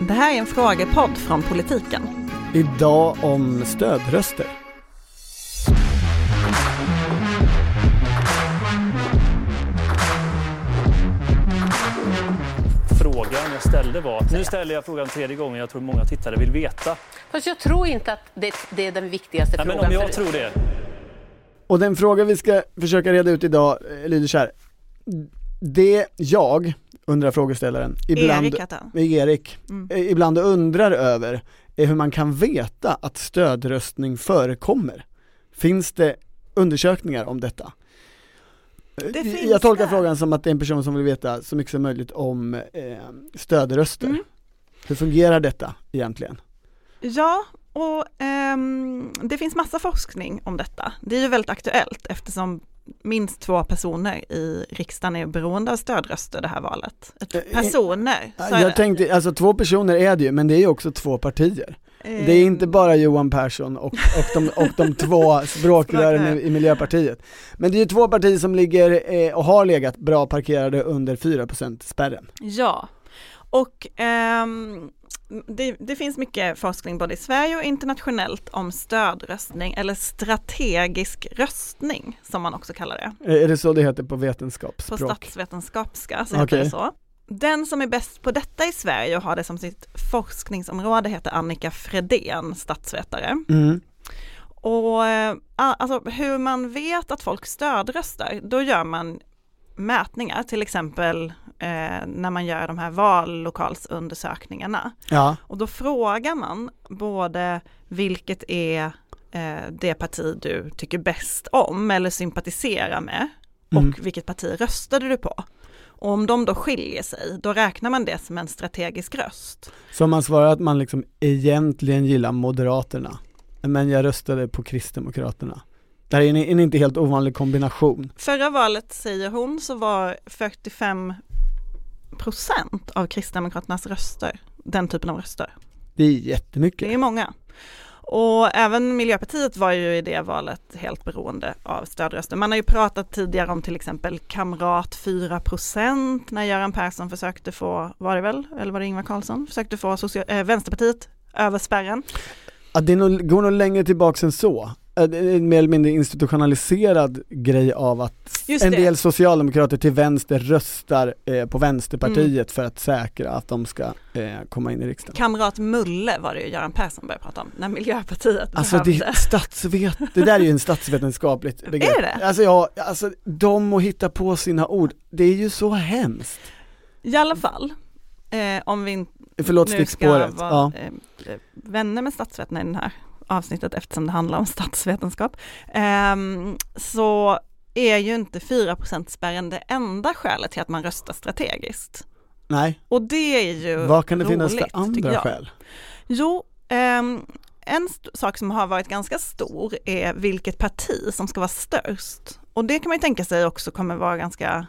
Det här är en frågepodd från politiken. Idag om stödröster. Frågan jag ställde var, nu ställer jag frågan tredje gången, jag tror många tittare vill veta. Fast jag tror inte att det, det är den viktigaste Nej, men frågan. om jag för- tror det. Och den fråga vi ska försöka reda ut idag eh, lyder så här. Det jag, undrar frågeställaren, ibland, Erik. Erik, Mm. eh, ibland undrar över är hur man kan veta att stödröstning förekommer. Finns det undersökningar om detta? Det Eh, jag tolkar det. frågan som att det är en person som vill veta så mycket som möjligt om eh, stödröster. Mm. Hur fungerar detta egentligen? Ja, och ehm, det finns massa forskning om detta. Det är ju väldigt aktuellt eftersom minst två personer i riksdagen är beroende av stödröster det här valet. Ett- Eh, Personer, är Jag det. tänkte, alltså två personer är det ju, men det är ju också två partier. Det är inte Ehm, bara Johan Persson och, och, de, och de två språkrören i, i Miljöpartiet. Men det är ju två partier som ligger eh, och har legat bra parkerade under 4% spärren. Ja, och ehm, det, det finns mycket forskning både i Sverige och internationellt om stödröstning eller strategisk röstning som man också kallar det. Eh, Är det så det heter på På vetenskapsspråk? statsvetenskapska så heter Okej. det så. Den som är bäst på detta i Sverige och har det som sitt forskningsområde heter Annika Fredén, statsvetare. Mm. Och eh, alltså hur man vet att folk stödröstar, då gör man mätningar, till exempel eh, när man gör de här vallokalsundersökningarna. Ja, Och då frågar man både vilket är eh, det parti du tycker bäst om eller sympatiserar med och Mm. vilket parti röstade du på. Och om de då skiljer sig, då räknar man det som en strategisk röst. så om man svarar att man liksom egentligen gillar Moderaterna, men jag röstade på Kristdemokraterna. Det här är en, en inte helt ovanlig kombination. Förra valet, säger hon, så var 45 procent av Kristdemokraternas röster den typen av röster. Det är jättemycket. Det är många. Och även Miljöpartiet var ju i det valet helt beroende av stödröster. Man har ju pratat tidigare om till exempel Kamrat 4% när Göran Persson försökte få, var det väl, eller var det Ingvar Carlsson, försökte få social, äh, Vänsterpartiet över spärren. Ja, det nog, går nog längre tillbaks än så. Det är en mer eller mindre institutionaliserad grej av att en det. del socialdemokrater till vänster röstar eh, på Vänsterpartiet Mm. för att säkra att de ska eh, komma in i riksdagen. Kamrat Mulle var det ju Göran Persson började prata om, när Miljöpartiet Alltså det, behövde. är statsvet, det där är ju en statsvetenskapligt begrepp. Är det? Alltså ja, alltså de och hitta på sina ord, det är ju så hemskt. I alla fall, eh, om vi inte Förlåt nu ska vara Ja. eh, vänner med statsvetarna i det här avsnittet eftersom det handlar om statsvetenskap, ehm, så är ju inte 4 spärren det enda skälet till att man röstar strategiskt. Nej, Och det är ju vad kan det finnas roligt, för tycker andra skäl? Jo, ehm, en sak som har varit ganska stor är vilket parti som ska vara störst. Och det kan man ju tänka sig också kommer vara ganska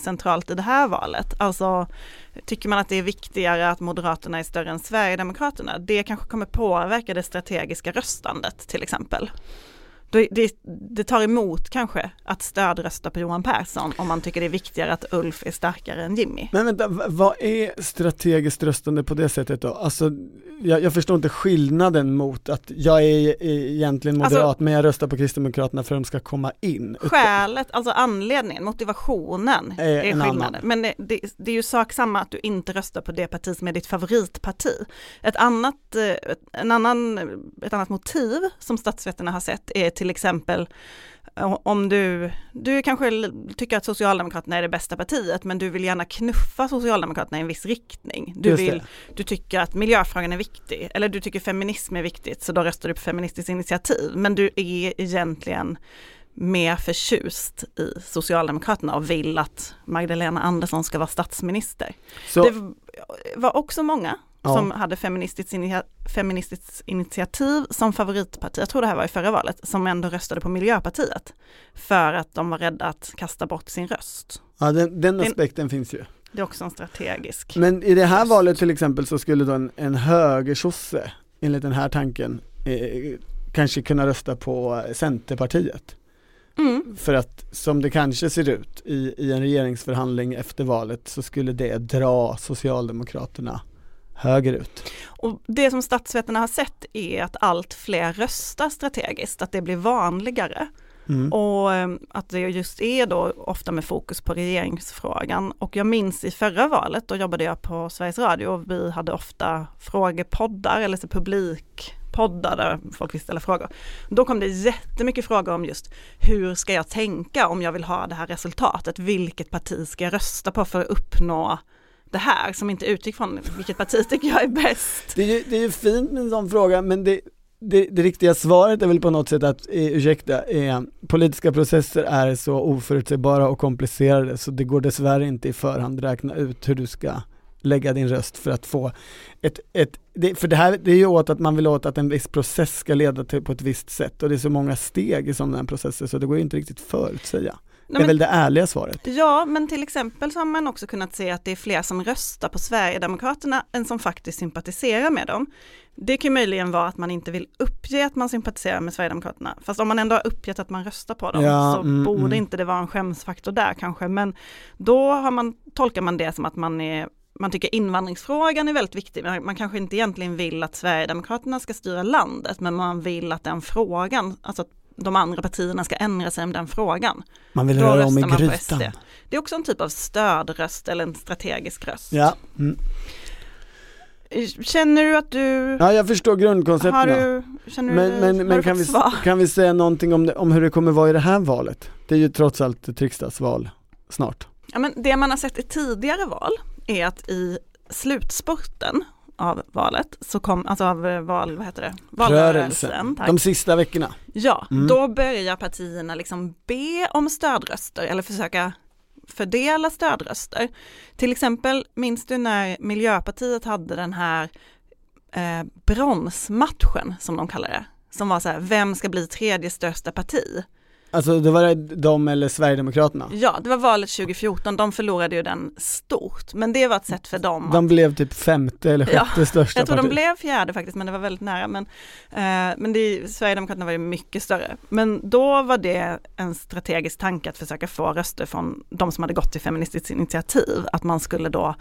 centralt i det här valet. Alltså tycker man att det är viktigare att Moderaterna är större än Sverigedemokraterna, det kanske kommer påverka det strategiska röstandet till exempel. Det, det, det tar emot kanske att stödrösta på Johan Persson om man tycker det är viktigare att Ulf är starkare än Jimmy. Men vänta, vad är strategiskt röstande på det sättet då? Alltså, jag, jag förstår inte skillnaden mot att jag är egentligen moderat Alltså- men jag röstar på Kristdemokraterna för att de ska komma in. Skälet, alltså anledningen, motivationen Är är, en skillnaden. annan. Men det, det, det är ju sak samma att du inte röstar på det parti som är ditt favoritparti. Ett annat, eh, en annan, ett annat motiv som statsvetarna har sett är till exempel eh, om du, du kanske tycker att Socialdemokraterna är det bästa partiet men du vill gärna knuffa Socialdemokraterna i en viss riktning. Du, vill, du tycker att miljöfrågan är viktig eller du tycker feminism är viktigt så då röstar du på Feministiskt initiativ men du är egentligen mer förtjust i Socialdemokraterna och vill att Magdalena Andersson ska vara statsminister. Så, Det var också många Ja. som hade feministiskt, inia- feministiskt initiativ som favoritparti, jag tror det här var i förra valet, som ändå röstade på Miljöpartiet för att de var rädda att kasta bort sin röst. ja, den, den aspekten finns ju. Det är också en strategisk. Men i det här Röst. valet till exempel så skulle då en, en högersosse, enligt den här tanken, eh, kanske kunna rösta på Centerpartiet. Mm. För att som det kanske ser ut i, i en regeringsförhandling efter valet så skulle det dra Socialdemokraterna högerut. Och det som statsvetarna har sett är att allt fler röstar strategiskt, att det blir vanligare. Mm. Och eh, att det just är då ofta med fokus på regeringsfrågan. Och jag minns i förra valet, då jobbade jag på Sveriges Radio och vi hade ofta frågepoddar eller så publikpoddar där folk fick ställa frågor. Då kom det jättemycket frågor om just hur ska jag tänka om jag vill ha det här resultatet? Vilket parti ska jag rösta på för att uppnå det här som inte utgick från vilket parti tycker jag är bäst. Det är ju, det är ju fint med en sån fråga men det, det, det riktiga svaret är väl på något sätt att, eh, ursäkta, eh, politiska processer är så oförutsägbara och komplicerade så det går dessvärre inte i förhand räkna ut hur du ska lägga din röst för att få ett, ett det, för det här det är ju åt att man vill åt att en viss process ska leda till på ett visst sätt och det är så många steg i sådana processer så det går ju inte riktigt förutsäga. Nej, det är väl det ärliga svaret. Ja, men till exempel så har man också kunnat se att det är fler som röstar på Sverigedemokraterna än som faktiskt sympatiserar med dem. Det kan möjligen vara att man inte vill uppge att man sympatiserar med Sverigedemokraterna. Fast om man ändå har uppgett att man röstar på dem Ja, så mm, borde mm. inte det vara en skämsfaktor där kanske. Men då har man, tolkar man det som att man är man tycker invandringsfrågan är väldigt viktig, men man kanske inte egentligen vill att Sverigedemokraterna ska styra landet, men man vill att den frågan, alltså att de andra partierna ska ändra sig om den frågan. Man vill Då röra om i grytan. Det är också en typ av stödröst eller en strategisk röst. Ja, mm. Känner du att du, ja, jag förstår har grundkoncepterna. du, känner du, men, men du kan, vi, svar? kan vi säga någonting om, det, om hur det kommer vara i det här valet? Det är ju trots allt ett riksdagsval snart. Ja, men det man har sett i tidigare val är att i slutspurten av valet, så kom, alltså av eh, val, vad heter det? Valrörelsen. De sista veckorna. Ja, Mm. då börjar partierna liksom be om stödröster eller försöka fördela stödröster. Till exempel, minns du när Miljöpartiet hade den här eh, bronsmatchen som de kallar det? Som var så här, vem ska bli tredje största parti? Alltså det var de eller Sverigedemokraterna. Ja, det var valet 2014, de förlorade ju den stort, men det var ett sätt för dem De blev typ femte eller Ja, sjätte största Jag tror de parti. blev fjärde faktiskt, men det var väldigt nära. Men, eh, men det, Sverigedemokraterna var ju mycket större. Men då var det en strategisk tanke att försöka få röster från de som hade gått till Feministiskt initiativ. Att man skulle då,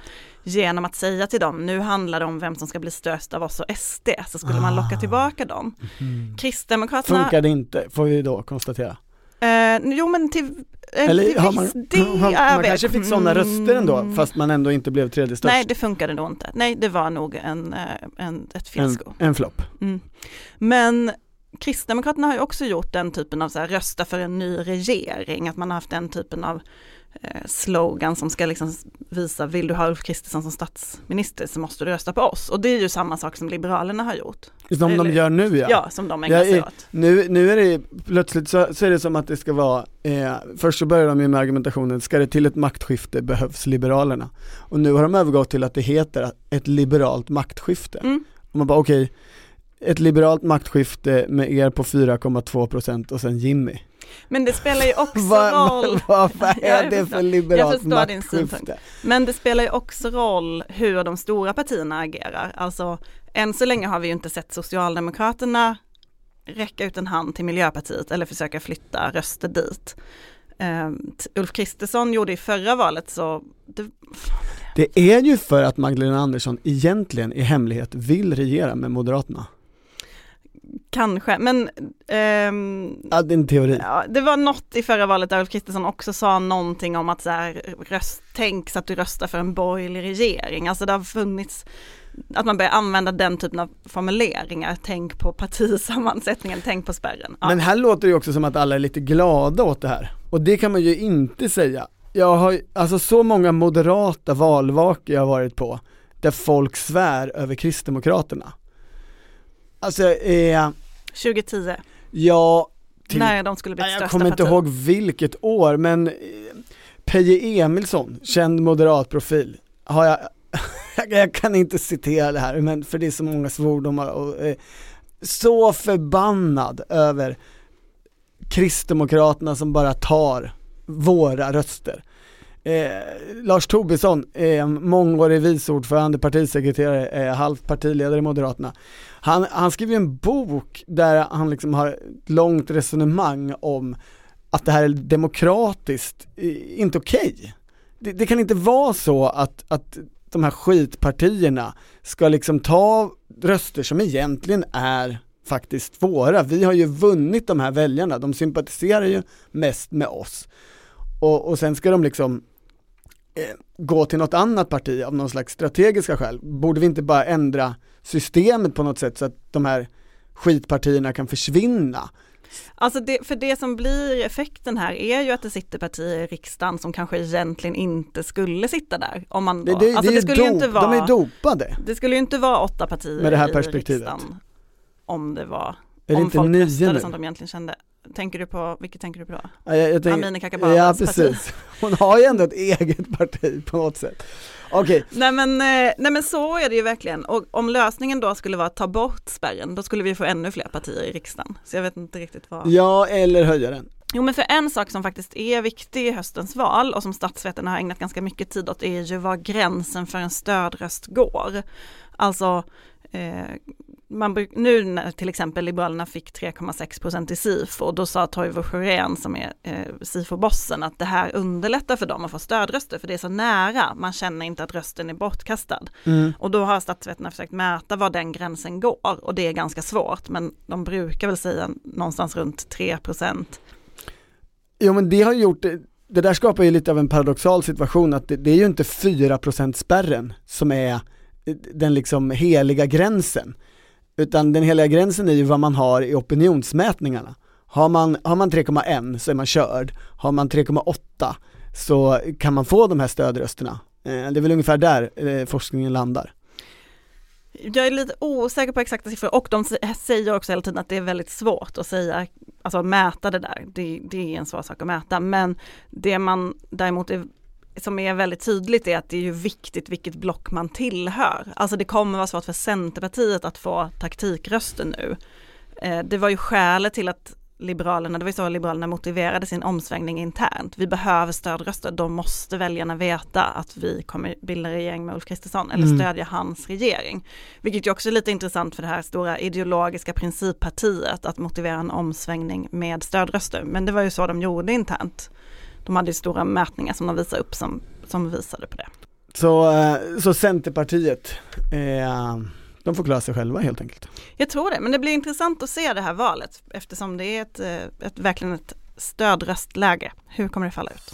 genom att säga till dem, nu handlar det om vem som ska bli störst av oss och SD, så skulle man locka Ah. tillbaka dem. Mm. Kristdemokraterna, Funkade inte, får vi då konstatera. Eh, jo men till, eh, Eller till har man, viss del, man vet. kanske fick sådana röster ändå, Mm. fast man ändå inte blev tredje störst. Nej, det funkade då inte. Nej, det var nog en, eh, en, ett en, fiasko. en flopp. Mm. Men Kristdemokraterna har ju också gjort den typen av så här, rösta för en ny regering, att man har haft den typen av slogan som ska liksom visa, vill du ha Ulf Kristersson som statsminister så måste du rösta på oss. Och det är ju samma sak som Liberalerna har gjort. Som de Eller- gör nu ja. Ja, som de ägnar sig är- åt. Nu, nu är det plötsligt så, så är det som att det ska vara, eh, först så börjar de med argumentationen, ska det till ett maktskifte behövs Liberalerna. Och nu har de övergått till att det heter ett liberalt maktskifte. Mm. Och man bara okej, ett liberalt maktskifte med er på 4,2% och sen Jimmy. Men det spelar ju också roll, vad- vad är det för liberalt maktskifte? men det spelar ju också roll hur de stora partierna agerar. Alltså, än så länge har vi ju inte sett Socialdemokraterna räcka ut en hand till Miljöpartiet eller försöka flytta röster dit. T- Ulf Kristersson gjorde i förra valet så, det, Det är ju för att Magdalena Andersson egentligen i hemlighet vill regera med Moderaterna. Kanske, men ehm, Ja, det är en teori. ja, det var något i förra valet där Ulf Kristersson också sa någonting om att så här, röst, tänk så att du röstar för en borgerlig regering. Alltså det har funnits att man börjar använda den typen av formuleringar, tänk på partisammansättningen, tänk på spärren. Ja. Men här låter det också som att alla är lite glada åt det här. Och det kan man ju inte säga. Jag har alltså så många moderata valvakor jag har varit på, där folk svär över Kristdemokraterna. Alltså, eh, 2010, ja, till, när de skulle bli nej, jag kommer inte parti. ihåg vilket år, men eh, Peje Emilsson, känd moderat profil, har jag, jag, jag kan inte citera det här, men för det är så många svordomar och eh, så förbannad över Kristdemokraterna som bara tar våra röster. Eh, Lars Tobisson, eh, mångårig vice ordförande, partisekreterare, eh, halvt partiledare i Moderaterna. Han, han skriver en bok där han liksom har ett långt resonemang om att det här är demokratiskt eh, inte okej. Det, det kan inte vara så att, att de här skitpartierna ska liksom ta röster som egentligen är faktiskt våra. Vi har ju vunnit de här väljarna, de sympatiserar ju mest med oss. Och, och sen ska de liksom gå till något annat parti av någon slags strategiska skäl. Borde vi inte bara ändra systemet på något sätt så att de här skitpartierna kan försvinna? Alltså det, för det som blir effekten här är ju att det sitter partier i riksdagen som kanske egentligen inte skulle sitta där. Om man Det, det, alltså det, skulle ju inte dop, vara, de är dopade. det skulle ju inte vara åtta partier Med det här i perspektivet. riksdagen om det var, Är det om inte folk röstade nu? som de egentligen kände. Tänker du på, vilket tänker du på då? Ja, tänker- Amineh Kakabavehs Ja parti. precis, hon har ju ändå ett eget parti på något sätt. Okej, Nej men, eh, nej men så är det ju verkligen och om lösningen då skulle vara att ta bort spärren då skulle vi få ännu fler partier i riksdagen. Så jag vet inte riktigt vad. ja eller höja den. Jo men för en sak som faktiskt är viktig i höstens val och som statsvetarna har ägnat ganska mycket tid åt är ju var gränsen för en stödröst går. Alltså eh, man, nu när till exempel Liberalerna fick 3,6 procent i SIFO och då sa Toivo Sjörén som är eh, SIFO-bossen att det här underlättar för dem att få stödröster för det är så nära, man känner inte att rösten är bortkastad. Mm. Och då har statsvetarna försökt mäta var den gränsen går och det är ganska svårt men de brukar väl säga någonstans runt 3 procent. Jo men det har gjort, det, där skapar ju lite av en paradoxal situation att det, det är ju inte 4% spärren som är den liksom heliga gränsen. Utan den heliga gränsen är ju vad man har i opinionsmätningarna. Har man, har man 3,1 så är man körd, har man 3,8 så kan man få de här stödrösterna. Eh, det är väl ungefär där eh, forskningen landar. Jag är lite osäker på exakta siffror och de säger också hela tiden att det är väldigt svårt att säga, alltså att mäta det där. Det, det är en svår sak att mäta men det man däremot är, som är väldigt tydligt är att det är ju viktigt vilket block man tillhör. Alltså det kommer vara svårt för Centerpartiet att få taktikröster nu. Eh, det var ju skälet till att Liberalerna, det var ju så Liberalerna motiverade sin omsvängning internt. Vi behöver stödröster, då måste väljarna veta att vi kommer bilda regering med Ulf Kristersson eller Mm. stödja hans regering. Vilket ju också är lite intressant för det här stora ideologiska princippartiet att motivera en omsvängning med stödröster. Men det var ju så de gjorde internt. De hade stora mätningar som de visade upp som, som visade på det. Så, eh, så Centerpartiet, eh, de får klara sig själva helt enkelt. Jag tror det, men det blir intressant att se det här valet eftersom det är ett, eh, ett verkligen ett stödröstläge. Hur kommer det falla ut?